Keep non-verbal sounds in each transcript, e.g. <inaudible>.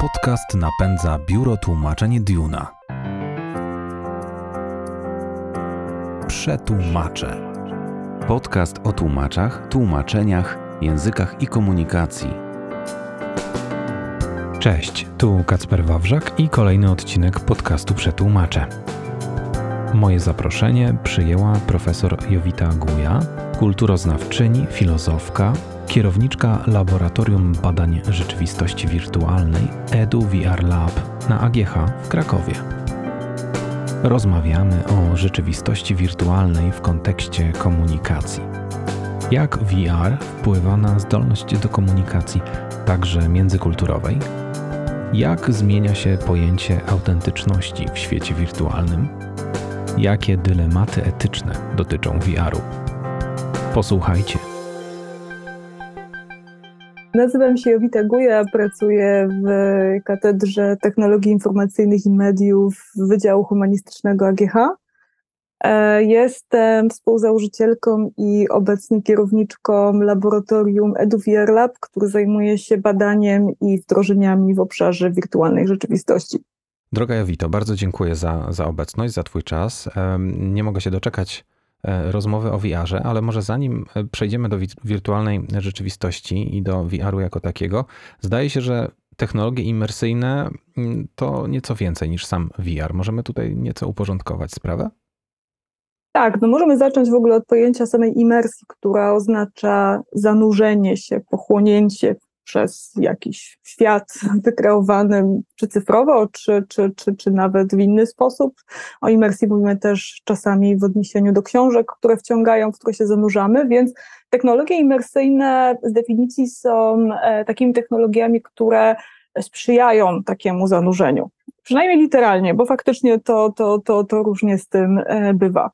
Podcast napędza biuro tłumaczeń Duna. Przetłumacze. Podcast o tłumaczach, tłumaczeniach, językach i komunikacji. Cześć, tu Kacper Wawrzak i kolejny odcinek podcastu Przetłumacze. Moje zaproszenie przyjęła profesor Jowita Guja, kulturoznawczyni, filozofka, kierowniczka Laboratorium Badań Rzeczywistości Wirtualnej EDU VR Lab na AGH w Krakowie. Rozmawiamy o rzeczywistości wirtualnej w kontekście komunikacji. Jak VR wpływa na zdolność do komunikacji, także międzykulturowej? Jak zmienia się pojęcie autentyczności w świecie wirtualnym? Jakie dylematy etyczne dotyczą VR-u? Posłuchajcie. Nazywam się Jowita Guja, pracuję w Katedrze Technologii Informacyjnych i Mediów Wydziału Humanistycznego AGH. E, jestem współzałożycielką i obecnie kierowniczką laboratorium EduVR Lab, który zajmuje się badaniem i wdrożeniami w obszarze wirtualnej rzeczywistości. Droga Jowito, bardzo dziękuję za, za obecność, za Twój czas. Nie mogę się doczekać rozmowy o VR-ze, ale może zanim e, przejdziemy do wirtualnej rzeczywistości i do VR-u jako takiego, zdaje się, że technologie imersyjne mm, to nieco więcej niż sam VR. Możemy tutaj nieco uporządkować sprawę? Tak, no możemy zacząć w ogóle od pojęcia samej imersji, która oznacza zanurzenie się, pochłonięcie przez jakiś świat <laughs> wykreowany czy cyfrowo, czy, czy, czy, czy nawet w inny sposób. O imersji mówimy też czasami w odniesieniu do książek, które wciągają, w które się zanurzamy, więc technologie imersyjne z definicji są e, takimi technologiami, które sprzyjają takiemu zanurzeniu. Przynajmniej literalnie, bo faktycznie to, to, to, to różnie z tym e, bywa.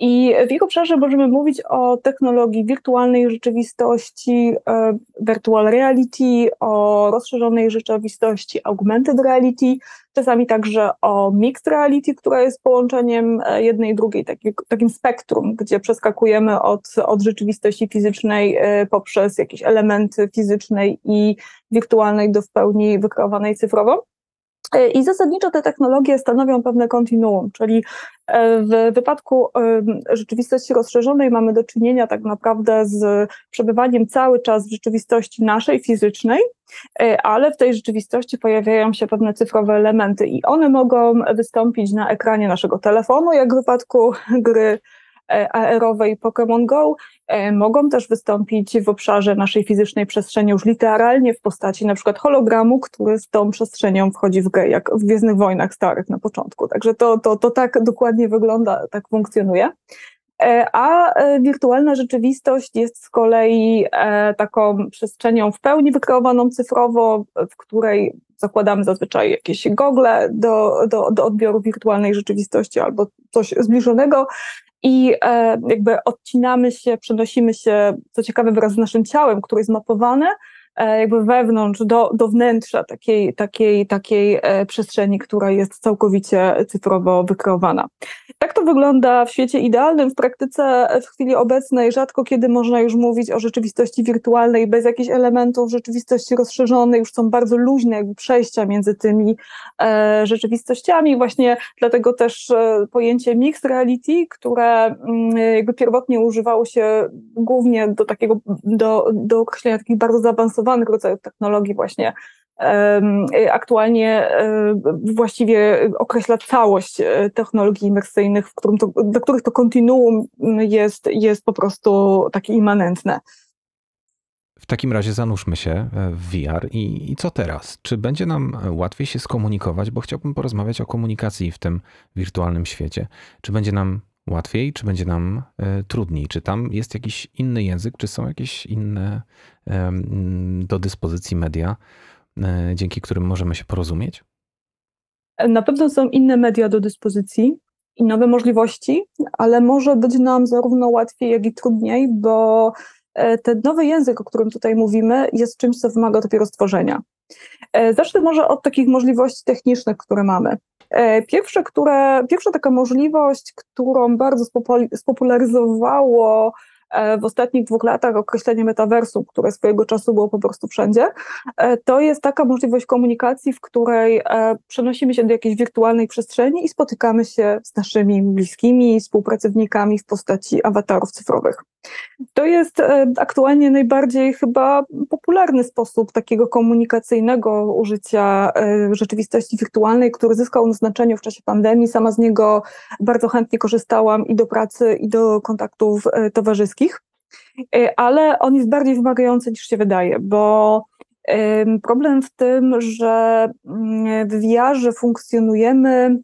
I w ich obszarze możemy mówić o technologii wirtualnej rzeczywistości, e, virtual reality, o rozszerzonej rzeczywistości, augmented reality, czasami także o mixed reality, która jest połączeniem e, jednej i drugiej, taki, takim spektrum, gdzie przeskakujemy od, od rzeczywistości fizycznej poprzez jakieś elementy fizycznej i wirtualnej do w pełni wykreowanej cyfrowo. E, I zasadniczo te technologie stanowią pewne kontinuum, czyli e, w wypadku rzeczywistości rozszerzonej mamy do czynienia tak naprawdę z przebywaniem cały czas w rzeczywistości naszej fizycznej, e, ale w tej rzeczywistości pojawiają się pewne cyfrowe elementy i one mogą wystąpić na ekranie naszego telefonu, jak w wypadku gry AR-owej Pokémon Go e, mogą też wystąpić w obszarze naszej fizycznej przestrzeni już literalnie w postaci na przykład hologramu, który z tą przestrzenią wchodzi w grę, jak w Gwiezdnych Wojnach starych na początku. Także to, to, to tak dokładnie wygląda, tak funkcjonuje. E, a e, wirtualna rzeczywistość jest z kolei taką przestrzenią w pełni wykreowaną cyfrowo, w której zakładamy zazwyczaj jakieś gogle do, do, do odbioru wirtualnej rzeczywistości albo coś zbliżonego i e, jakby odcinamy się, przenosimy się, co ciekawe, wraz z naszym ciałem, które jest mapowane, jakby wewnątrz, do, do wnętrza takiej, takiej, takiej e, przestrzeni, która jest całkowicie cyfrowo wykreowana. Tak to wygląda w świecie idealnym. W praktyce w chwili obecnej rzadko kiedy można już mówić o rzeczywistości wirtualnej bez jakichś elementów rzeczywistości rozszerzonej. Już są bardzo luźne jakby przejścia między tymi e, rzeczywistościami. Właśnie dlatego też e, pojęcie mixed reality, które mm, jakby pierwotnie używało się głównie do takiego, do, do określenia takich bardzo zaawansowanych rodzajów technologii właśnie aktualnie właściwie określa całość e, technologii imersyjnych, w którym to, do których to kontinuum jest, jest po prostu takie immanentne. W takim razie zanurzmy się e, w VR i, i, co teraz? Czy będzie nam łatwiej się skomunikować? Bo chciałbym porozmawiać o komunikacji w tym wirtualnym świecie. Czy będzie nam łatwiej, czy będzie nam e, trudniej? Czy tam jest jakiś inny język, czy są jakieś inne do dyspozycji media, E, dzięki którym możemy się porozumieć? Na pewno są inne media do dyspozycji i nowe możliwości, ale może być nam zarówno łatwiej, jak i trudniej, bo ten nowy język, o którym tutaj mówimy, jest czymś, co wymaga dopiero stworzenia. E, zacznę może od takich możliwości technicznych, które mamy. Pierwsze, które, pierwsza taka możliwość, którą bardzo spopularyzowało w ostatnich dwóch latach określenie metaversum, które swojego czasu było po prostu wszędzie, to jest taka możliwość komunikacji, w której przenosimy się do jakiejś wirtualnej przestrzeni i spotykamy się z naszymi bliskimi, współpracownikami w postaci awatarów cyfrowych. To jest aktualnie najbardziej chyba popularny sposób takiego komunikacyjnego użycia rzeczywistości wirtualnej, który zyskał na znaczeniu w czasie pandemii. Sama z niego bardzo chętnie korzystałam i do pracy, i do kontaktów e, towarzyskich, e, ale on jest bardziej wymagający niż się wydaje, bo problem w tym, że mm, w VR funkcjonujemy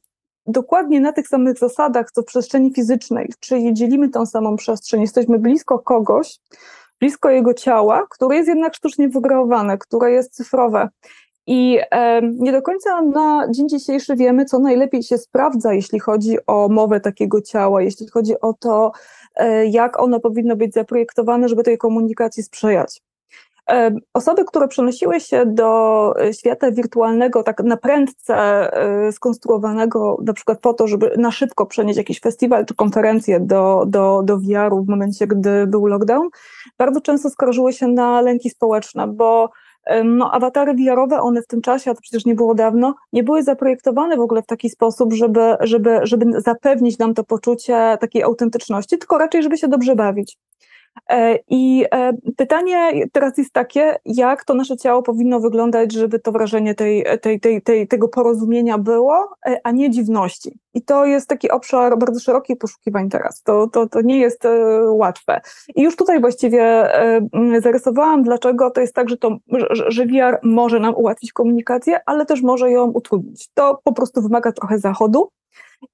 dokładnie na tych samych zasadach, co w przestrzeni fizycznej, czyli dzielimy tą samą przestrzeń, jesteśmy blisko kogoś, blisko jego ciała, które jest jednak sztucznie wygreowane, które jest cyfrowe. I nie do końca na dzień dzisiejszy wiemy, co najlepiej się sprawdza, jeśli chodzi o mowę takiego ciała, jeśli chodzi o to, jak ono powinno być zaprojektowane, żeby tej komunikacji sprzyjać. E, osoby, które przenosiły się do świata wirtualnego, tak na prędce e, skonstruowanego, na przykład po to, żeby na szybko przenieść jakiś festiwal czy konferencję do, do, do VR-u w momencie, gdy był lockdown, bardzo często skarżyły się na lęki społeczne, bo no, awatary VR-owe, one w tym czasie, a to przecież nie było dawno, nie były zaprojektowane w ogóle w taki sposób, żeby, żeby, żeby zapewnić nam to poczucie takiej autentyczności, tylko raczej, żeby się dobrze bawić. E, I e, pytanie teraz jest takie, jak to nasze ciało powinno wyglądać, żeby to wrażenie tej, tej, tej, tej, tego porozumienia było, e, a nie dziwności. I to jest taki obszar bardzo szerokich poszukiwań teraz. To, to, to nie jest łatwe. I już tutaj właściwie zarysowałam, dlaczego to jest tak, że, to, że, że VR może nam ułatwić komunikację, ale też może ją utrudnić. To po prostu wymaga trochę zachodu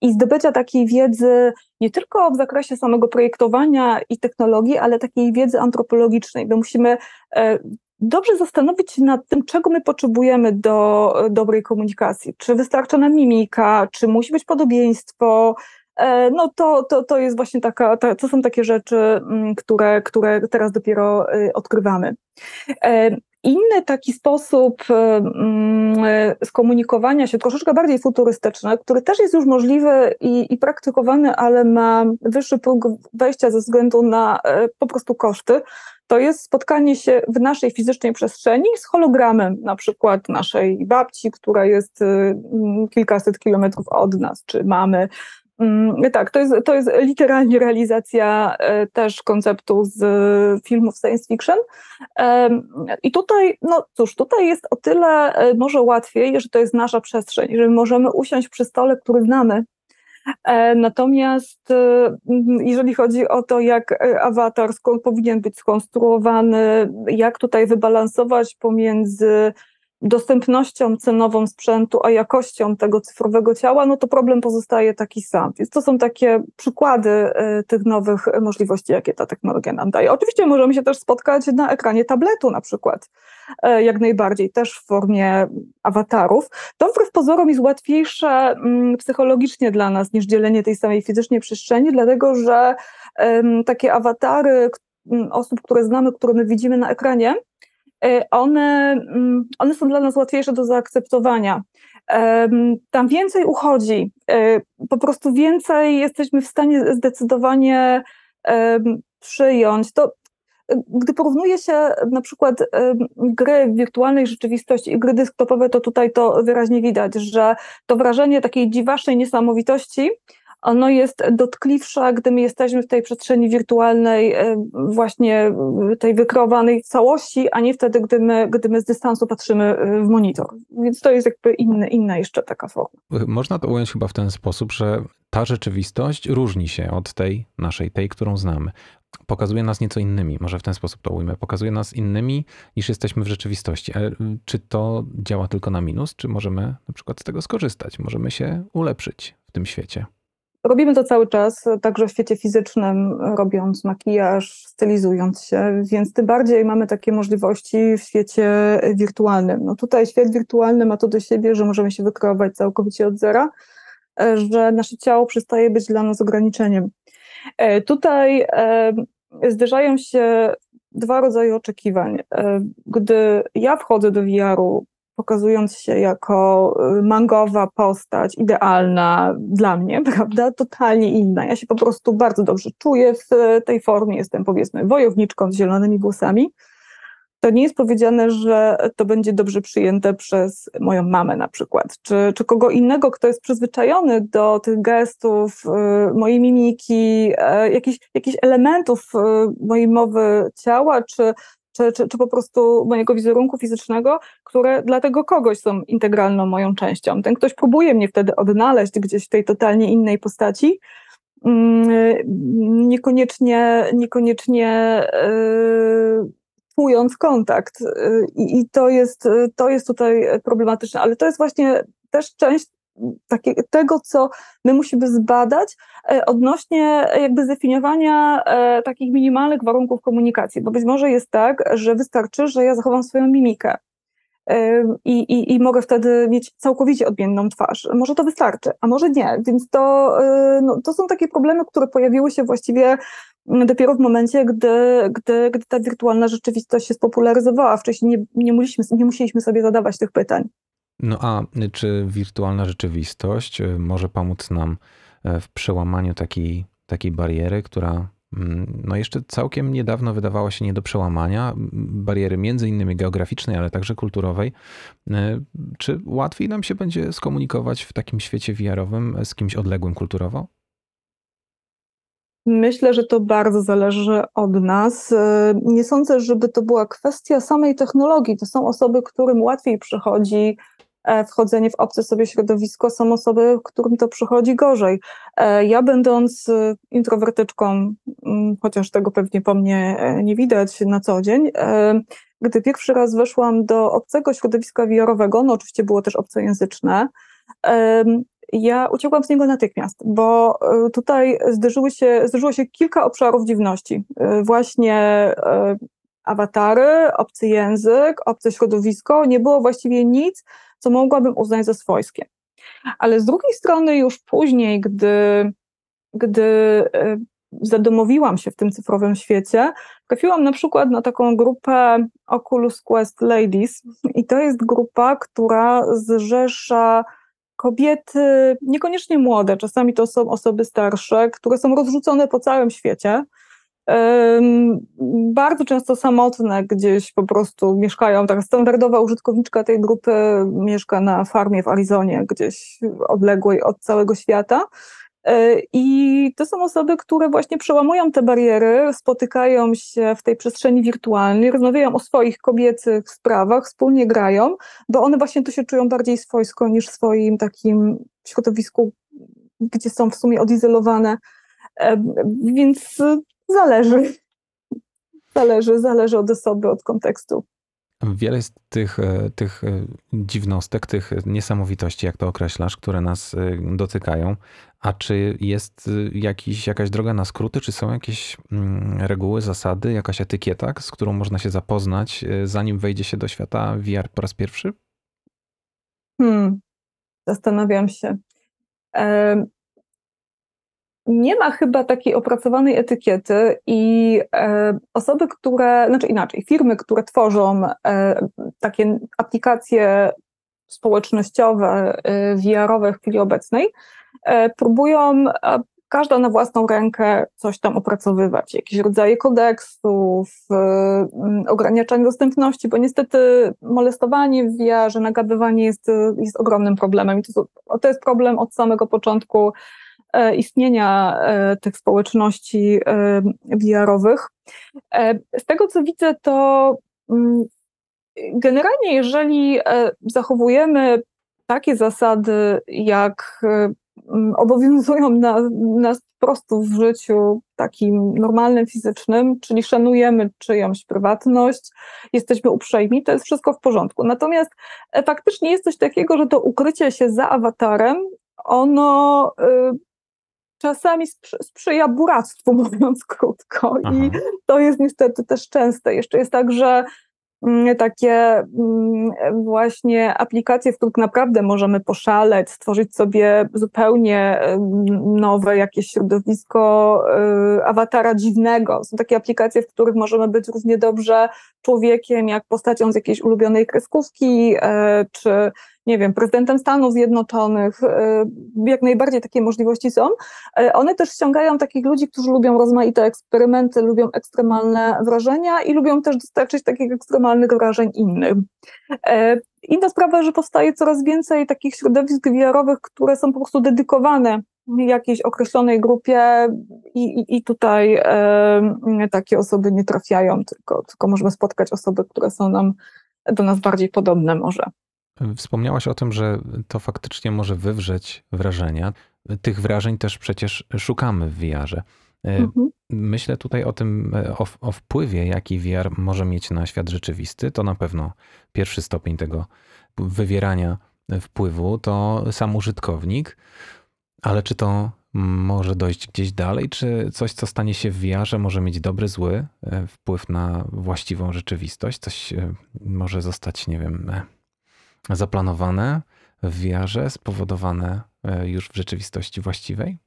i zdobycia takiej wiedzy nie tylko w zakresie samego projektowania i technologii, ale takiej wiedzy antropologicznej, bo musimy e, dobrze zastanowić się nad tym, czego my potrzebujemy do dobrej komunikacji. Czy wystarcza nam mimika, czy musi być podobieństwo, e, no to, to, to jest właśnie taka, to są takie rzeczy, mm, które, które teraz dopiero e, odkrywamy. Inny taki sposób e, mm, e, skomunikowania się, troszeczkę bardziej futurystyczny, który też jest już możliwy i, i praktykowany, ale ma wyższy próg wejścia ze względu na e, po prostu koszty, to jest spotkanie się w naszej fizycznej przestrzeni z hologramem, na przykład naszej babci, która jest kilkaset kilometrów od nas, czy mamy, Mm, tak, to jest, to jest literalnie realizacja e, też konceptu z filmów science fiction. I tutaj, no cóż, tutaj jest o tyle e, może łatwiej, że to jest nasza przestrzeń, że możemy usiąść przy stole, który znamy. E, natomiast jeżeli chodzi o to, jak awatar powinien być skonstruowany, jak tutaj wybalansować pomiędzy dostępnością cenową sprzętu, a jakością tego cyfrowego ciała, no to problem pozostaje taki sam. Więc to są takie przykłady y, tych nowych możliwości, jakie ta technologia nam daje. Oczywiście możemy się też spotkać na ekranie tabletu na przykład, y, jak najbardziej, też w formie awatarów. To wbrew pozorom jest łatwiejsze mm, psychologicznie dla nas niż dzielenie tej samej fizycznie przestrzeni, dlatego że takie awatary osób, które znamy, które my widzimy na ekranie, one, mm, one są dla nas łatwiejsze do zaakceptowania. Tam więcej uchodzi, y, po prostu więcej jesteśmy w stanie zdecydowanie przyjąć. To, gdy porównuje się na przykład gry w wirtualnej rzeczywistości i gry desktopowe, to tutaj to wyraźnie widać, że to wrażenie takiej dziwacznej niesamowitości ono jest dotkliwsze, gdy my jesteśmy w tej przestrzeni wirtualnej, e, właśnie tej wykreowanej całości, a nie wtedy, gdy my, gdy my z dystansu patrzymy e, w monitor. Więc to jest jakby inny, inna jeszcze taka forma. Można to ująć chyba w ten sposób, że ta rzeczywistość różni się od tej naszej, tej, którą znamy. Pokazuje nas nieco innymi, może w ten sposób to ujmę. Pokazuje nas innymi niż jesteśmy w rzeczywistości. Ale czy to działa tylko na minus, czy możemy na przykład z tego skorzystać? Możemy się ulepszyć w tym świecie? Robimy to cały czas, także w świecie fizycznym, robiąc makijaż, stylizując się, więc tym bardziej mamy takie możliwości w świecie wirtualnym. No tutaj świat wirtualny ma to do siebie, że możemy się wykreować całkowicie od zera, że nasze ciało przestaje być dla nas ograniczeniem. E, tutaj e, zderzają się dwa rodzaje oczekiwań. E, gdy ja wchodzę do VR-u pokazując się jako y, mangowa postać, idealna dla mnie, <laughs> prawda, totalnie inna. Ja się po prostu bardzo dobrze czuję w tej formie, jestem powiedzmy wojowniczką z zielonymi włosami. To nie jest powiedziane, że to będzie dobrze przyjęte przez moją mamę na przykład, czy, czy kogo innego, kto jest przyzwyczajony do tych gestów, y, mojej mimiki, y, jakichś, jakichś elementów y, mojej mowy ciała, czy czy, czy, czy po prostu mojego wizerunku fizycznego, które dla tego kogoś są integralną moją częścią. Ten ktoś próbuje mnie wtedy odnaleźć gdzieś w tej totalnie innej postaci, mm, niekoniecznie, niekoniecznie yy, czując kontakt. Yy, I to jest, to jest tutaj problematyczne, ale to jest właśnie też część takie, tego, co my musimy zbadać e, odnośnie jakby zdefiniowania e, takich minimalnych warunków komunikacji, bo być może jest tak, że wystarczy, że ja zachowam swoją mimikę. E, I, i, I mogę wtedy mieć całkowicie odmienną twarz. Może to wystarczy, a może nie. Więc to, no, to są takie problemy, które pojawiły się właściwie dopiero w momencie, gdy, gdy, gdy ta wirtualna rzeczywistość się spopularyzowała. Wcześniej nie, nie, nie musieliśmy sobie zadawać tych pytań. No a czy wirtualna rzeczywistość e, może pomóc nam e, w przełamaniu takiej, takiej bariery, która mm, no jeszcze całkiem niedawno wydawała się nie do przełamania, bariery między innymi geograficznej, ale także kulturowej. E, czy łatwiej nam się będzie skomunikować w takim świecie VR-owym z kimś odległym kulturowo? Myślę, że to bardzo zależy od nas. Nie sądzę, żeby to była kwestia samej technologii. To są osoby, którym łatwiej przychodzi wchodzenie w obce sobie środowisko, są osoby, którym to przychodzi gorzej. E, ja będąc e, introwertyczką, mm, chociaż tego pewnie po mnie nie widać na co dzień, gdy pierwszy raz weszłam do obcego środowiska wiarowego, no oczywiście było też obcojęzyczne, ja uciekłam z niego natychmiast, bo tutaj zderzyły się, zderzyło się kilka obszarów dziwności. Właśnie awatary, obcy język, obce środowisko, nie było właściwie nic, co mogłabym uznać za swojskie. Ale z drugiej strony już później, gdy, gdy e, zadomowiłam się w tym cyfrowym świecie, trafiłam na przykład na taką grupę Oculus Quest Ladies i to jest grupa, która zrzesza kobiety niekoniecznie młode, czasami to są osoby starsze, które są rozrzucone po całym świecie, bardzo często samotne gdzieś po prostu mieszkają. Taka standardowa użytkowniczka tej grupy mieszka na farmie w Arizonie, gdzieś odległej od całego świata. E, I to są osoby, które właśnie przełamują te bariery, spotykają się w tej przestrzeni wirtualnej, rozmawiają o swoich kobiecych sprawach, wspólnie grają, bo one właśnie tu się czują bardziej swojsko niż w swoim takim środowisku, gdzie są w sumie odizolowane. E, więc Zależy. Zależy, zależy od osoby, od kontekstu. Wiele z tych, e, tych e, dziwnostek, tych niesamowitości, jak to określasz, które nas e, dotykają. A czy jest jakiś, jakaś droga na skróty? Czy są jakieś mm, reguły, zasady, jakaś etykieta, z którą można się zapoznać, zanim wejdzie się do świata VR po raz pierwszy? Hmm, zastanawiam się nie ma chyba takiej opracowanej etykiety i e, osoby, które, znaczy inaczej, firmy, które tworzą e, takie aplikacje społecznościowe, e, VR-owe w chwili obecnej, e, próbują e, każda na własną rękę coś tam opracowywać, jakieś rodzaje kodeksów, ograniczanie dostępności, bo niestety molestowanie w VR, nagabywanie jest, jest ogromnym problemem. I to, to jest problem od samego początku. E, istnienia e, tych społeczności e, VR-owych. Z tego co widzę, to mm, generalnie, jeżeli zachowujemy takie zasady, jak obowiązują na, nas po prostu w życiu takim normalnym, fizycznym, czyli szanujemy czyjąś prywatność, jesteśmy uprzejmi, to jest wszystko w porządku. Natomiast faktycznie jest coś takiego, że to ukrycie się za awatarem, ono czasami sprzyja buractwu, <laughs> mówiąc krótko. Aha. I to jest niestety też częste. Jeszcze jest tak, że mm, takie mm, właśnie aplikacje, w których naprawdę możemy poszaleć, stworzyć sobie zupełnie nowe jakieś środowisko y, awatara dziwnego. Są takie aplikacje, w których możemy być równie dobrze człowiekiem, jak postacią z jakiejś ulubionej kreskówki, e, czy nie wiem, prezydentem Stanów Zjednoczonych, e, jak najbardziej takie możliwości są. E, one też ściągają takich ludzi, którzy lubią rozmaite eksperymenty, lubią ekstremalne wrażenia i lubią też dostarczyć takich ekstremalnych wrażeń innym. E, inna sprawa, że powstaje coraz więcej takich środowisk VR-owych, które są po prostu dedykowane jakiejś określonej grupie i, i, i tutaj e, takie osoby nie trafiają, tylko, tylko możemy spotkać osoby, które są nam do nas bardziej podobne może. Wspomniałaś o tym, że to faktycznie może wywrzeć wrażenia. Tych wrażeń też przecież szukamy w VR-ze. E, mhm. Myślę tutaj o tym, e, o, o, wpływie, jaki VR może mieć na świat rzeczywisty. To na pewno pierwszy stopień tego wywierania wpływu to sam użytkownik, ale czy to może dojść gdzieś dalej, czy coś, co stanie się w VR-ze, może mieć dobry, zły e, wpływ na właściwą rzeczywistość? Coś może zostać, nie wiem, zaplanowane w wiarze, spowodowane e, już w rzeczywistości właściwej?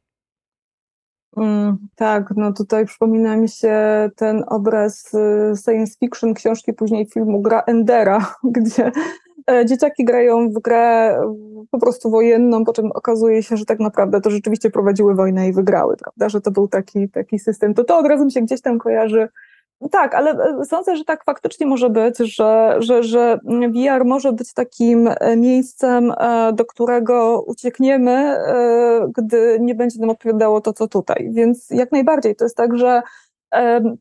Mm, tak, no tutaj przypomina mi się ten obraz y, science fiction książki, później filmu Gra Endera, <laughs> gdzie e, dzieciaki grają w grę po prostu wojenną, po czym okazuje się, że tak naprawdę to rzeczywiście prowadziły wojnę i wygrały, prawda, że to był taki, taki system. To to od razu mi się gdzieś tam kojarzy tak, ale e, sądzę, że tak faktycznie może być, że, że, że VR może być takim e, miejscem, e, do którego uciekniemy, gdy nie będzie nam odpowiadało to, co tutaj. Więc jak najbardziej to jest tak, że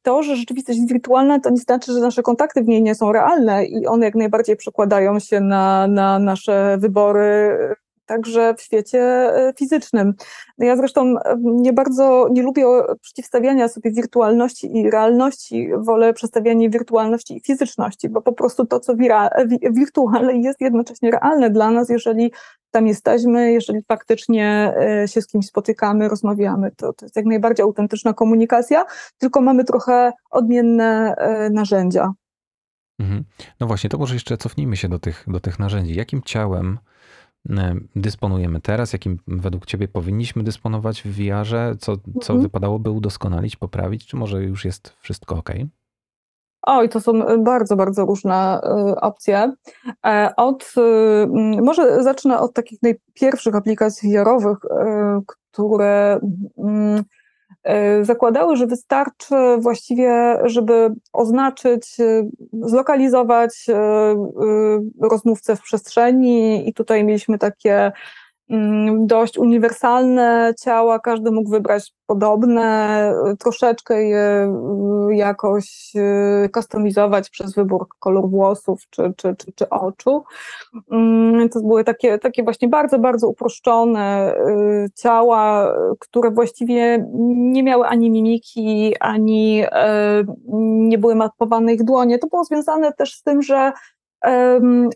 to, że rzeczywistość jest wirtualna, to nie znaczy, że nasze kontakty w niej nie są realne i one jak najbardziej przekładają się na, na nasze wybory także w świecie e, fizycznym. No ja zresztą nie bardzo nie lubię przeciwstawiania sobie wirtualności i realności, wolę przestawianie wirtualności i fizyczności, bo po prostu to, co wirtualne jest jednocześnie realne dla nas, jeżeli tam jesteśmy, jeżeli faktycznie e, się z kimś spotykamy, rozmawiamy, to, to jest jak najbardziej autentyczna komunikacja, tylko mamy trochę odmienne e, narzędzia. Mhm. No właśnie, to może jeszcze cofnijmy się do tych, do tych narzędzi. Jakim ciałem E, dysponujemy teraz, jakim według Ciebie powinniśmy dysponować w VR-ze, co, co mhm. wypadałoby udoskonalić, poprawić, czy może już jest wszystko ok? Oj, to są bardzo, bardzo różne y, opcje. E, od, może zacznę od takich najpierwszych aplikacji VR-owych, które E, zakładały, że wystarczy właściwie, żeby oznaczyć, e, zlokalizować e, rozmówcę w przestrzeni. I tutaj mieliśmy takie dość uniwersalne ciała, każdy mógł wybrać podobne, troszeczkę je jakoś kustomizować przez wybór kolor włosów czy, czy, czy, czy oczu. Mm, to były takie, takie właśnie bardzo, bardzo uproszczone y, ciała, które właściwie nie miały ani mimiki, ani nie były mapowane ich dłonie. To było związane też z tym, że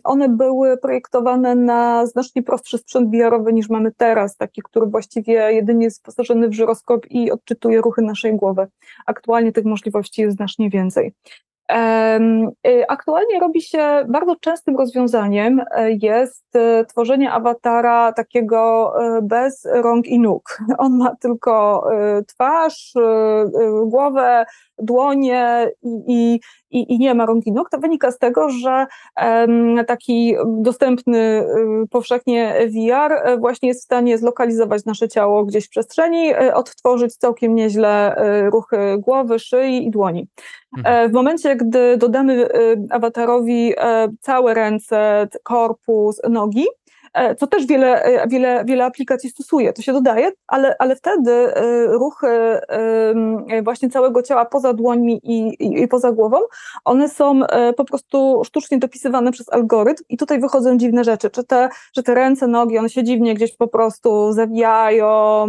one były projektowane na znacznie prostszy sprzęt VR-owy niż mamy teraz, taki, który właściwie jedynie jest wyposażony w żyroskop i odczytuje ruchy naszej głowy. Aktualnie tych możliwości jest znacznie więcej. Y, aktualnie robi się bardzo częstym rozwiązaniem e, jest e, tworzenie awatara takiego e, bez rąk i nóg. <laughs> On ma tylko twarz, głowę, dłonie i, i, i nie ma rąk i nóg. To wynika z tego, że taki dostępny powszechnie VR właśnie jest w stanie zlokalizować nasze ciało gdzieś w przestrzeni, odtworzyć całkiem nieźle ruchy głowy, szyi i dłoni. Mhm. W momencie, gdy dodamy awatarowi całe ręce, korpus, nogi, E, co też wiele, e, wiele, wiele aplikacji stosuje. To się dodaje, ale, ale wtedy e, ruchy właśnie całego ciała poza dłońmi i, i, i poza głową, one są po prostu sztucznie dopisywane przez algorytm i tutaj wychodzą dziwne rzeczy, czy te, że te ręce, nogi, one się dziwnie gdzieś po prostu zawijają,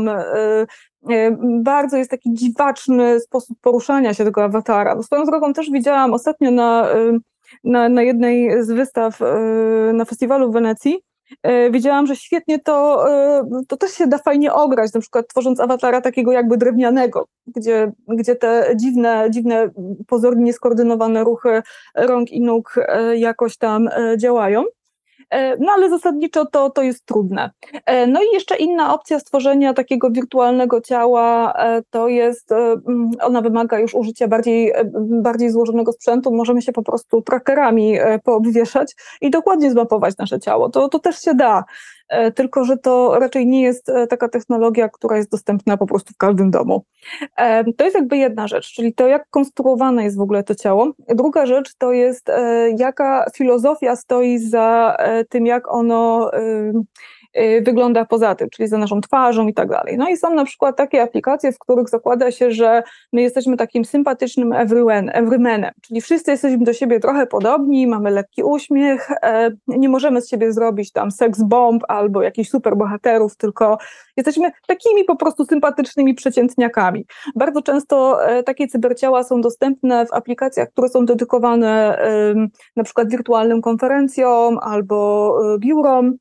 bardzo jest taki dziwaczny sposób poruszania się tego awatara. Swoją drogą też widziałam ostatnio na, na, na jednej z wystaw na festiwalu w Wenecji, Widziałam, że świetnie to, to też się da fajnie ograć, na przykład tworząc awatara takiego jakby drewnianego, gdzie, gdzie te dziwne, dziwne, pozornie nieskoordynowane ruchy rąk i nóg jakoś tam działają. E, no ale zasadniczo to, to jest trudne. E, no i jeszcze inna opcja stworzenia takiego wirtualnego ciała e, to jest, ona wymaga już użycia bardziej, bardziej złożonego sprzętu, możemy się po prostu trackerami poobwieszać i dokładnie zmapować nasze ciało. To, to też się da. E, tylko że to raczej nie jest e, taka technologia, która jest dostępna po prostu w każdym domu. E, to jest jakby jedna rzecz, czyli to, jak konstruowane jest w ogóle to ciało. Druga rzecz to jest, jaka filozofia stoi za tym, jak ono wygląda poza tym, czyli za naszą twarzą i tak dalej. No i są na przykład takie aplikacje, w których zakłada się, że my jesteśmy takim sympatycznym everymanem, czyli wszyscy jesteśmy do siebie trochę podobni, mamy lekki uśmiech, e, nie możemy z siebie zrobić tam seks bomb albo jakichś superbohaterów, tylko jesteśmy takimi po prostu sympatycznymi przeciętniakami. Bardzo często e, takie cyberciała są dostępne w aplikacjach, które są dedykowane na przykład wirtualnym konferencjom albo e, biurom,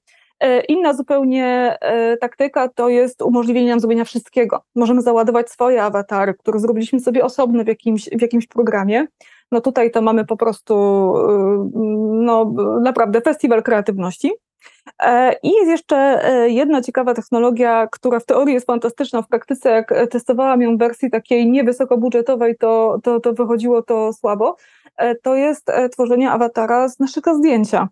inna zupełnie e, taktyka to jest umożliwienie nam zrobienia wszystkiego. Możemy załadować swoje awatary, które zrobiliśmy sobie osobno w jakimś, w jakimś programie. No tutaj to mamy po prostu e, no, naprawdę festiwal kreatywności. I jest jeszcze jedna ciekawa technologia, która w teorii jest fantastyczna, w praktyce jak testowałam ją w wersji takiej niewysokobudżetowej, to, to, to wychodziło to słabo, to jest tworzenie awatara z naszego zdjęcia.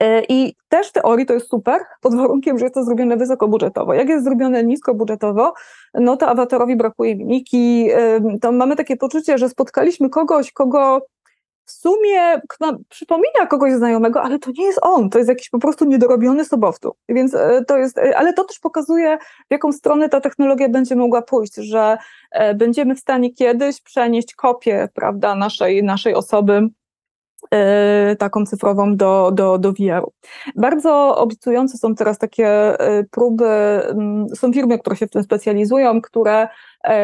E, I też w teorii to jest super, pod warunkiem, że jest to zrobione wysokobudżetowo. Jak jest zrobione niskobudżetowo, no to awatarowi brakuje mimiki, to mamy takie poczucie, że spotkaliśmy kogoś, kogo w sumie przypomina kogoś znajomego, ale to nie jest on, to jest jakiś po prostu niedorobiony sobowtór. Więc e, to jest, e, ale to też pokazuje, w jaką stronę ta technologia będzie mogła pójść, że będziemy w stanie kiedyś przenieść kopię, prawda, naszej, naszej osoby E, taką cyfrową do, do, do VR-u. Bardzo obiecujące są teraz takie e, próby, mm, są firmy, które się w tym specjalizują, które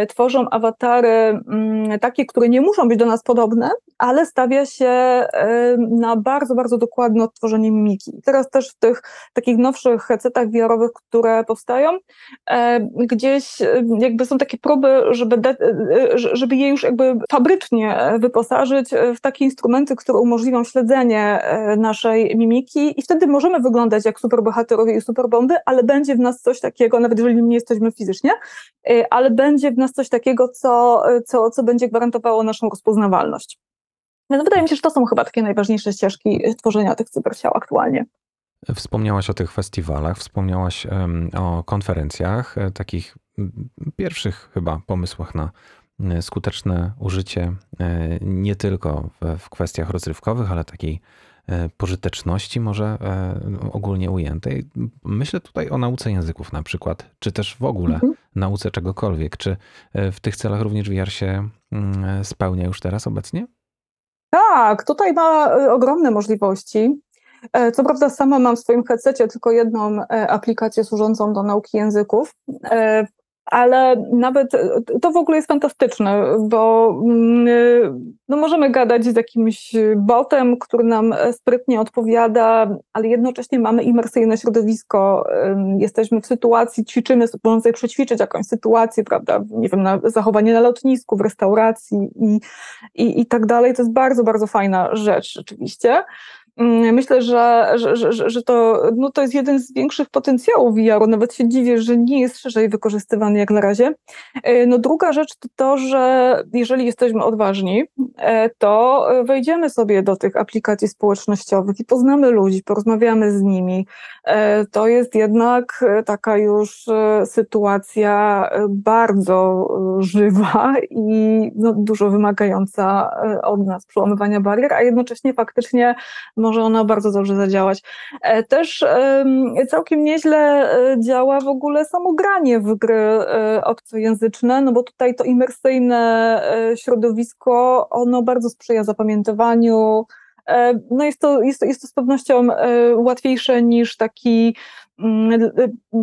tworzą awatary mm, takie, które nie muszą być do nas podobne, ale stawia się e, na bardzo, bardzo dokładne odtworzenie mimiki. Teraz też w tych takich nowszych headsetach VR-owych, które powstają, e, gdzieś jakby są takie próby, żeby, de, żeby je już jakby fabrycznie wyposażyć w takie instrumenty, które umożliwią śledzenie naszej mimiki i wtedy możemy wyglądać jak superbohaterowie i superbomby, ale będzie w nas coś takiego, nawet jeżeli nie jesteśmy fizycznie, ale będzie w nas coś takiego, co, co, co będzie gwarantowało naszą rozpoznawalność. Więc wydaje mi się, że to są chyba takie najważniejsze ścieżki tworzenia tych cyberciał aktualnie. Wspomniałaś o tych festiwalach, wspomniałaś o konferencjach, e, takich pierwszych chyba pomysłach na e, skuteczne użycie e, nie tylko w, kwestiach rozrywkowych, ale takiej pożyteczności może e, ogólnie ujętej. Myślę tutaj o nauce języków na przykład, czy też w ogóle mhm. nauce czegokolwiek. Czy e, w tych celach również VR się mm, spełnia już teraz obecnie? Tak, tutaj ma ogromne możliwości. Co prawda sama mam w swoim headsetie tylko jedną aplikację służącą do nauki języków ale nawet to w ogóle jest fantastyczne, bo mm, e, no możemy gadać z jakimś botem, który nam sprytnie odpowiada, ale jednocześnie mamy imersyjne środowisko, jesteśmy w sytuacji, ćwiczymy, możemy sobie przećwiczyć jakąś sytuację, prawda, nie wiem, na zachowanie na lotnisku, w restauracji i, i, i tak dalej. To jest bardzo, bardzo fajna rzecz rzeczywiście. Mm, myślę, że, że, że, że to, no to jest jeden z większych potencjałów VR-u. Nawet się dziwię, że nie jest szerzej wykorzystywany jak na razie. E, no druga rzecz to to, że jeżeli jesteśmy odważni, e, to wejdziemy sobie do tych aplikacji społecznościowych i poznamy ludzi, porozmawiamy z nimi. E, to jest jednak taka już sytuacja bardzo żywa i no, dużo wymagająca od nas przełamywania barier, a jednocześnie faktycznie może ona bardzo dobrze zadziałać. E, też całkiem nieźle e, działa w ogóle samo granie w gry e, obcojęzyczne, no bo tutaj to imersyjne środowisko, ono bardzo sprzyja zapamiętywaniu, no jest to, jest, to, jest to z pewnością łatwiejsze niż taki mm,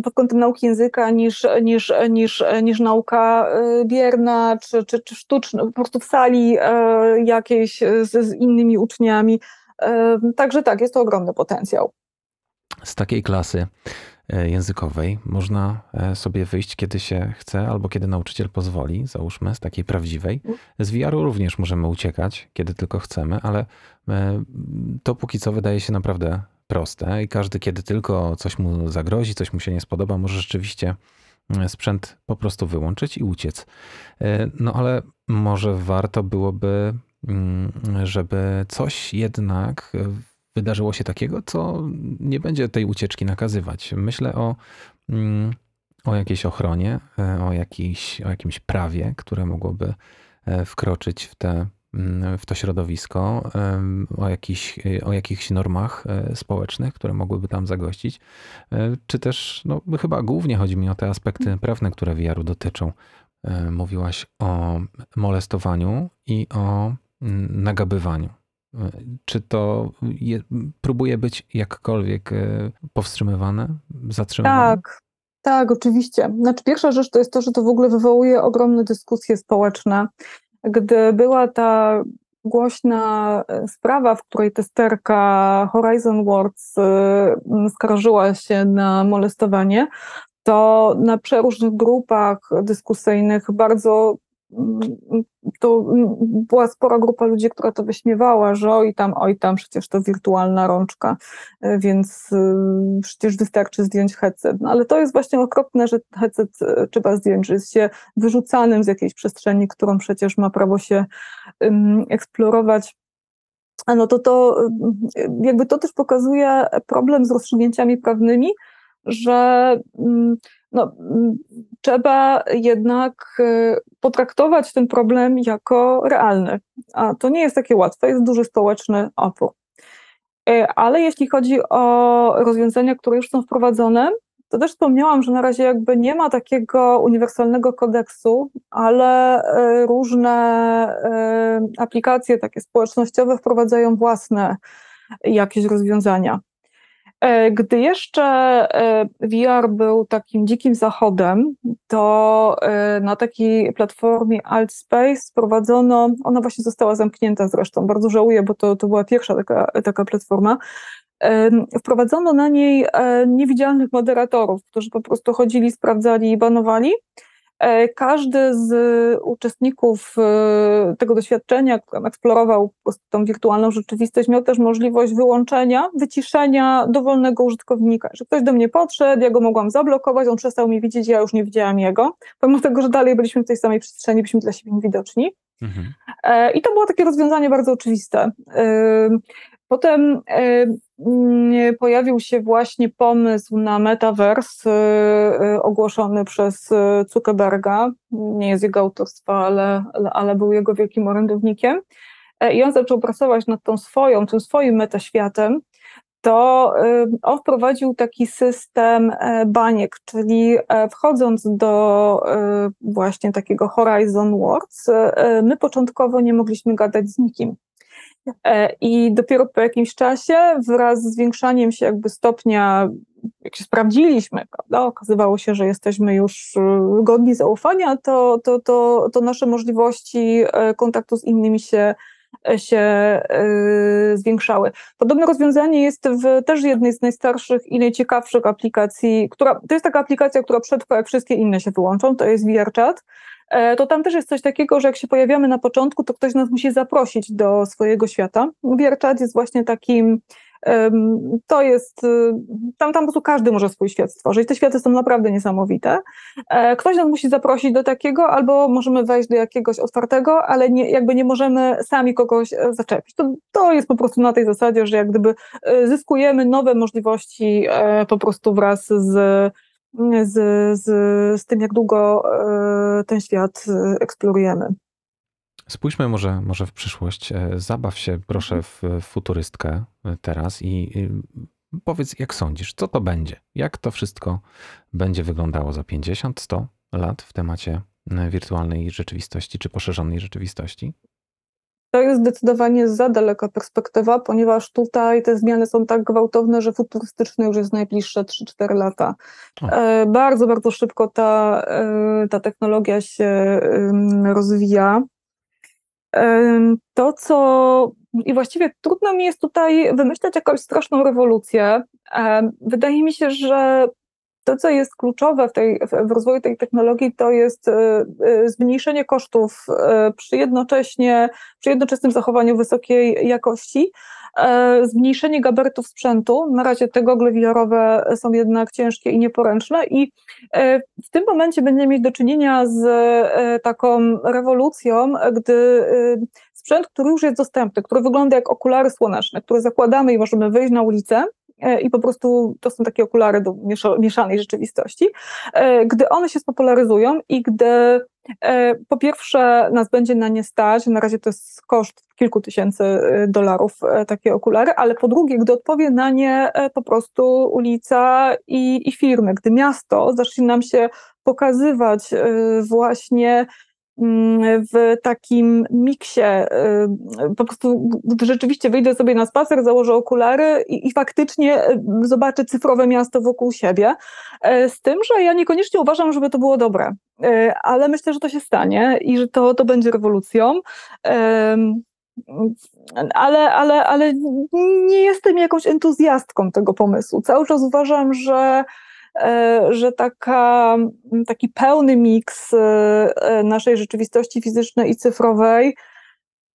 pod kątem nauki języka niż, niż, niż, niż nauka bierna czy, czy, czy sztuczna, po prostu w sali jakiejś z, z innymi uczniami. Także tak, jest to ogromny potencjał. z takiej klasy e, językowej można e, sobie wyjść, kiedy się chce, albo kiedy nauczyciel pozwoli, załóżmy, z takiej prawdziwej. Z VR-u również możemy uciekać, kiedy tylko chcemy, ale e, to póki co wydaje się naprawdę proste i każdy, kiedy tylko coś mu zagrozi, coś mu się nie spodoba, może rzeczywiście sprzęt po prostu wyłączyć i uciec. No ale może warto byłoby, żeby coś jednak wydarzyło się takiego, co nie będzie tej ucieczki nakazywać. Myślę o, mm, o jakiejś ochronie, e, o, o jakimś prawie, które mogłoby e, wkroczyć w, te, mm, w to środowisko, o, jakichś, o jakichś normach e, społecznych, które mogłyby tam zagościć, czy też, no chyba głównie chodzi mi o te aspekty prawne, które VR-u dotyczą. Mówiłaś o molestowaniu i o mm, nagabywaniu. Czy to je, próbuje być jakkolwiek e, powstrzymywane, zatrzymywane? Tak, tak, oczywiście. Znaczy, pierwsza rzecz to jest to, że to w ogóle wywołuje ogromne dyskusje społeczne. Gdy była ta głośna e, sprawa, w której testerka Horizon Worlds e, skarżyła się na molestowanie, to na przeróżnych grupach dyskusyjnych bardzo to była spora grupa ludzi, która to wyśmiewała, że oj tam, oj tam, przecież to wirtualna rączka, e, więc y, przecież wystarczy zdjąć headset. No ale to jest właśnie okropne, że headset e, trzeba zdjąć, że jest się wyrzucanym z jakiejś przestrzeni, którą przecież ma prawo się eksplorować. No to to jakby to też pokazuje problem z rozstrzygnięciami prawnymi, że no, trzeba jednak y, potraktować ten problem jako realny. A to nie jest takie łatwe, jest duży społeczny opór. Y, ale jeśli chodzi o rozwiązania, które już są wprowadzone, to też wspomniałam, że na razie jakby nie ma takiego uniwersalnego kodeksu, ale y, różne aplikacje takie społecznościowe wprowadzają własne jakieś rozwiązania. E, gdy jeszcze e, VR był takim dzikim zachodem, to e, na takiej platformie Altspace wprowadzono, ona właśnie została zamknięta zresztą, bardzo żałuję, bo to, to była pierwsza taka, taka platforma, wprowadzono na niej niewidzialnych moderatorów, którzy po prostu chodzili, sprawdzali i banowali. E, każdy z uczestników e, tego doświadczenia, który eksplorował tą wirtualną rzeczywistość, miał też możliwość wyłączenia, wyciszenia dowolnego użytkownika. Że ktoś do mnie podszedł, ja go mogłam zablokować, on przestał mi widzieć, ja już nie widziałam jego, pomimo tego, że dalej byliśmy w tej samej przestrzeni, byliśmy dla siebie niewidoczni. Mhm. E, I to było takie rozwiązanie bardzo oczywiste. Potem mm, pojawił się właśnie pomysł na metaverse y, ogłoszony przez y, Zuckerberga. Nie jest jego autorstwa, ale, ale był jego wielkim orędownikiem. E, I on zaczął pracować nad tą swoją, tym swoim metaświatem. To y, on wprowadził taki system e, baniek, czyli e, wchodząc do właśnie takiego Horizon Worlds, my początkowo nie mogliśmy gadać z nikim I dopiero po jakimś czasie, wraz z zwiększaniem się jakby stopnia, jak się sprawdziliśmy, prawda, okazywało się, że jesteśmy już e, godni zaufania, to, to, to, to nasze możliwości e, kontaktu z innymi się się zwiększały. Podobne rozwiązanie jest w też jednej z najstarszych i najciekawszych aplikacji, która, to jest taka aplikacja, która przetrwa, jak wszystkie inne się wyłączą, to jest VRChat. E, to tam też jest coś takiego, że jak się pojawiamy na początku, to ktoś nas musi zaprosić do swojego świata. VRChat jest właśnie takim, to jest, y, tam, tam po prostu każdy może swój świat stworzyć. Te światy są naprawdę niesamowite. E, ktoś nas musi zaprosić do takiego, albo możemy wejść do jakiegoś otwartego, ale nie, jakby nie możemy sami kogoś e, zaczepić. To, to jest po prostu na tej zasadzie, że jak gdyby zyskujemy nowe możliwości po prostu wraz z z, z, z tym, jak długo e, ten świat e, eksplorujemy. Spójrzmy może, może w przyszłość. E, zabaw się proszę w futurystkę teraz i powiedz, jak sądzisz, co to będzie? Jak to wszystko będzie wyglądało za 50, 100 lat w temacie wirtualnej rzeczywistości czy poszerzonej rzeczywistości? To jest zdecydowanie za daleka perspektywa, ponieważ tutaj te zmiany są tak gwałtowne, że futurystyczne już jest najbliższe 3-4 lata. E, bardzo, bardzo szybko ta, e, ta technologia się rozwija. E, to, co i właściwie trudno mi jest tutaj wymyślać jakąś straszną rewolucję, Wydaje mi się, że to, co jest kluczowe w, tej, w rozwoju tej technologii, to jest zmniejszenie kosztów przy jednocześnie, przy jednoczesnym zachowaniu wysokiej jakości, E, zmniejszenie gabarytów sprzętu. Na razie te gogle VR-owe są jednak ciężkie i nieporęczne i e, w tym momencie będziemy mieć do czynienia z e, taką rewolucją, gdy sprzęt, który już jest dostępny, który wygląda jak okulary słoneczne, które zakładamy i możemy wyjść na ulicę, i po prostu to są takie okulary do mieszanej rzeczywistości, gdy one się spopularyzują i gdy E, po pierwsze, nas będzie na nie stać, na razie to jest koszt kilku tysięcy e, dolarów e, takie okulary, ale po drugie, gdy odpowie na nie po prostu ulica i, i firmy, gdy miasto zacznie nam się pokazywać właśnie w takim miksie, y, po prostu gdy rzeczywiście wyjdę sobie na spacer, założę okulary i, i, faktycznie y, zobaczę cyfrowe miasto wokół siebie. E, z tym, że ja niekoniecznie uważam, żeby to było dobre, e, ale myślę, że to się stanie i że to, to będzie rewolucją. Ale, ale, ale nie jestem jakąś entuzjastką tego pomysłu. Cały czas uważam, że E, że taka, taki pełny miks e, naszej rzeczywistości fizycznej i cyfrowej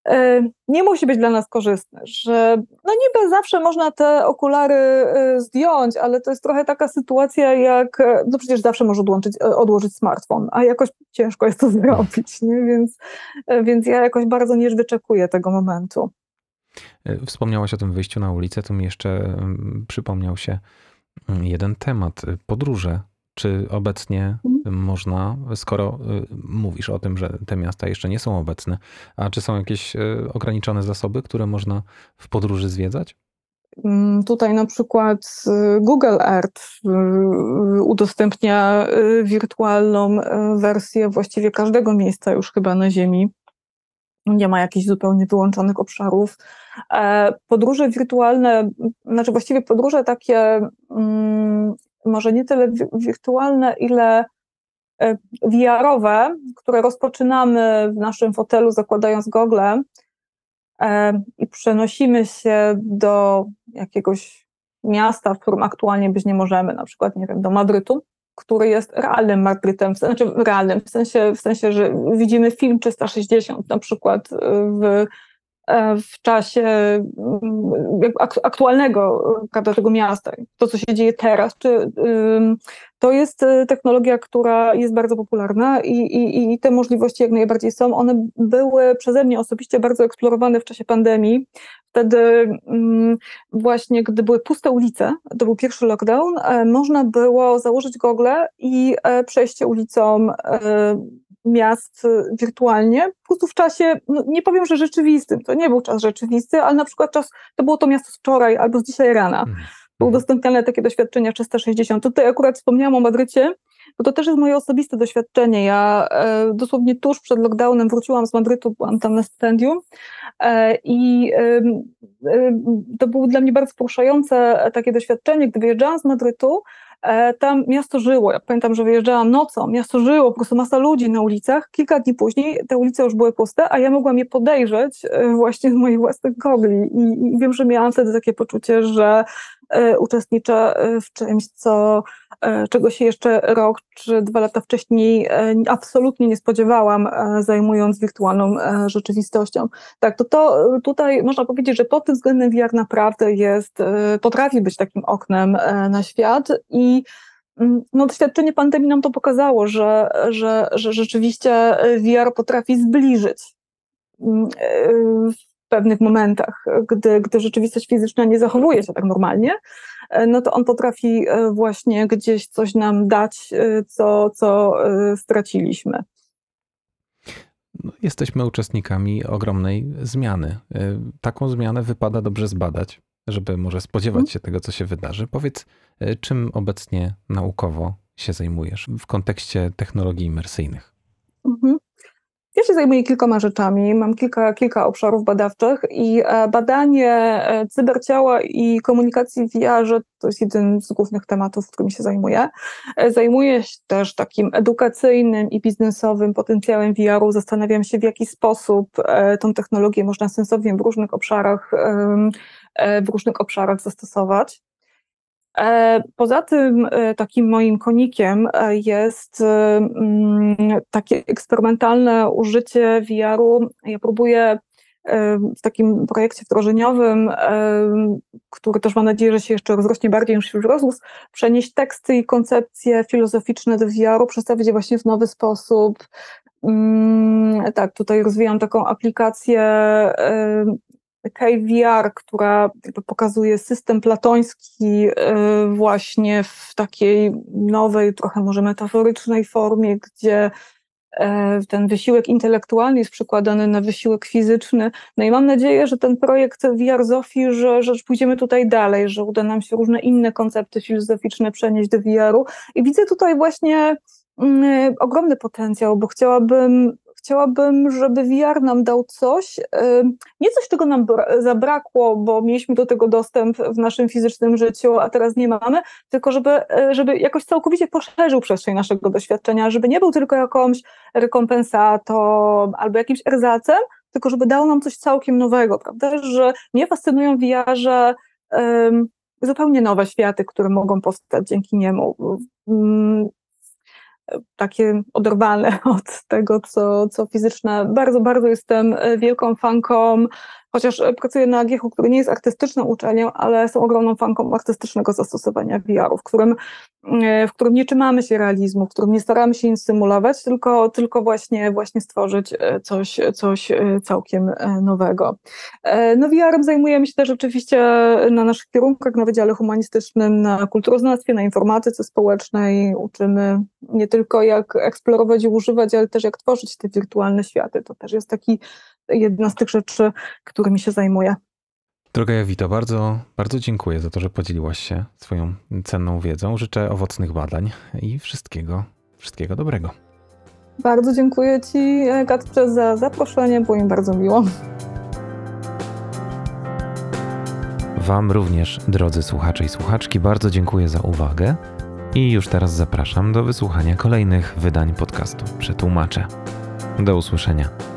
e, nie musi być dla nas korzystny, że no niby zawsze można te okulary zdjąć, ale to jest trochę taka sytuacja jak, no przecież zawsze może odłączyć, odłożyć smartfon, a jakoś ciężko jest to <laughs> zrobić, nie? Więc, więc ja jakoś bardzo nie wyczekuję tego momentu. Wspomniałaś o tym wyjściu na ulicę, to mi jeszcze mm, przypomniał się jeden temat. Podróże. Czy obecnie mhm. można, skoro y, mówisz o tym, że te miasta jeszcze nie są obecne, a czy są jakieś y, ograniczone zasoby, które można w podróży zwiedzać? Mm, tutaj na przykład y, Google Earth udostępnia wirtualną wersję właściwie każdego miejsca już chyba na Ziemi. Nie ma jakichś zupełnie wyłączonych obszarów. E, podróże wirtualne, znaczy właściwie podróże takie, mm, może nie tyle wirtualne, ile e, VR-owe, które rozpoczynamy w naszym fotelu zakładając gogle e, i przenosimy się do jakiegoś miasta, w którym aktualnie być nie możemy, na przykład, nie wiem, do Madrytu, który jest realnym Madrytem, znaczy realnym, w sensie, w sensie, że widzimy film 360 na przykład w E, w czasie mm, aktualnego tego miasta, to co się dzieje teraz, czy to jest e, technologia, która jest bardzo popularna i, i, i te możliwości jak najbardziej są. One były przeze mnie osobiście bardzo eksplorowane w czasie pandemii. Wtedy właśnie, gdy były puste ulice, to był pierwszy lockdown, e, można było założyć gogle i przejść ulicą miast y, wirtualnie, po prostu w czasie, no nie powiem, że rzeczywistym, to nie był czas rzeczywisty, ale na przykład czas, to było to miasto z wczoraj albo z dzisiaj rana. Mhm. Były udostępniane takie doświadczenia 360. Tutaj akurat wspomniałam o Madrycie, bo to też jest moje osobiste doświadczenie. Ja e, dosłownie tuż przed lockdownem wróciłam z Madrytu, byłam tam na stypendium e, i e, to było dla mnie bardzo poruszające takie doświadczenie, gdy wyjeżdżałam z Madrytu, tam miasto żyło. Ja pamiętam, że wyjeżdżałam nocą, miasto żyło, po prostu masa ludzi na ulicach. Kilka dni później te ulice już były puste, a ja mogłam je podejrzeć właśnie z moich własnych gogli. I, i wiem, że miałam wtedy takie poczucie, że uczestniczę w czymś, co, czego się jeszcze rok czy dwa lata wcześniej absolutnie nie spodziewałam, zajmując wirtualną rzeczywistością. Tak, to, to tutaj można powiedzieć, że pod tym względem VR naprawdę jest, potrafi być takim oknem na świat i mm, no, doświadczenie pandemii nam to pokazało, że, że, że rzeczywiście VR potrafi zbliżyć mm, pewnych momentach, gdy, gdy rzeczywistość fizyczna nie zachowuje się tak normalnie, no to on potrafi e, właśnie gdzieś coś nam dać, e, co, co e, straciliśmy. No, jesteśmy uczestnikami ogromnej zmiany. Taką zmianę wypada dobrze zbadać, żeby może spodziewać mhm. się tego, co się wydarzy. Powiedz, e, czym obecnie naukowo się zajmujesz w kontekście technologii imersyjnych? Mhm. Ja się zajmuję kilkoma rzeczami. Mam kilka, kilka obszarów badawczych i e, badanie e, cyberciała i komunikacji w VR to jest jeden z głównych tematów, którym się zajmuję. Zajmuję się też takim edukacyjnym i biznesowym potencjałem VR-u. Zastanawiam się, w jaki sposób tą technologię można sensownie w różnych obszarach w różnych obszarach zastosować. E, poza tym e, takim moim konikiem e, jest mm, takie eksperymentalne użycie VR-u. Ja próbuję w takim projekcie wdrożeniowym, który też mam nadzieję, że się jeszcze rozrośnie bardziej niż już rozrósł, przenieść teksty i koncepcje filozoficzne do VR-u, przedstawić je właśnie w nowy sposób. Mm, tak, tutaj rozwijam taką aplikację KVR, która pokazuje system platoński właśnie w takiej nowej, trochę może metaforycznej formie, gdzie E, ten wysiłek intelektualny jest przekładany na wysiłek fizyczny. No i mam nadzieję, że ten projekt VR Zofii, że, że pójdziemy tutaj dalej, że uda nam się różne inne koncepty filozoficzne przenieść do VR-u. I widzę tutaj właśnie mm, ogromny potencjał, bo chciałabym chciałabym, żeby VR nam dał coś, nie coś, czego nam zabrakło, bo mieliśmy do tego dostęp w naszym fizycznym życiu, a teraz nie mamy, tylko żeby, e, żeby jakoś całkowicie poszerzył przestrzeń naszego doświadczenia, żeby nie był tylko jakąś rekompensatą albo jakimś erzacem, tylko żeby dał nam coś całkiem nowego, prawda? Że mnie fascynują VR-ze zupełnie nowe światy, które mogą powstać dzięki niemu. Takie oderwane <laughs> od tego, co, co fizyczne. Bardzo, bardzo jestem e, wielką fanką chociaż e, pracuję na Giechu, który nie jest artystyczną uczelnią, ale jestem ogromną fanką artystycznego zastosowania VR-u, w którym, e, w którym nie trzymamy się realizmu, w którym nie staramy się nic symulować, tylko, tylko właśnie, właśnie stworzyć e, coś, coś całkiem nowego. No VR-em zajmujemy się też oczywiście na naszych kierunkach, na Wydziale Humanistycznym, na kulturoznawstwie, na informatyce społecznej. Uczymy nie tylko jak eksplorować i używać, ale też jak tworzyć te wirtualne światy. To też jest taki jedna z tych rzeczy, którymi się zajmuję. Droga Jawito, bardzo, bardzo dziękuję za to, że podzieliłaś się swoją cenną wiedzą. Życzę owocnych badań i wszystkiego, wszystkiego dobrego. Bardzo dziękuję Ci, Kacprze, za zaproszenie. Było mi bardzo miło. Wam również, drodzy słuchacze i słuchaczki, bardzo dziękuję za uwagę i już teraz zapraszam do wysłuchania kolejnych wydań podcastu Przetłumaczę. Do usłyszenia.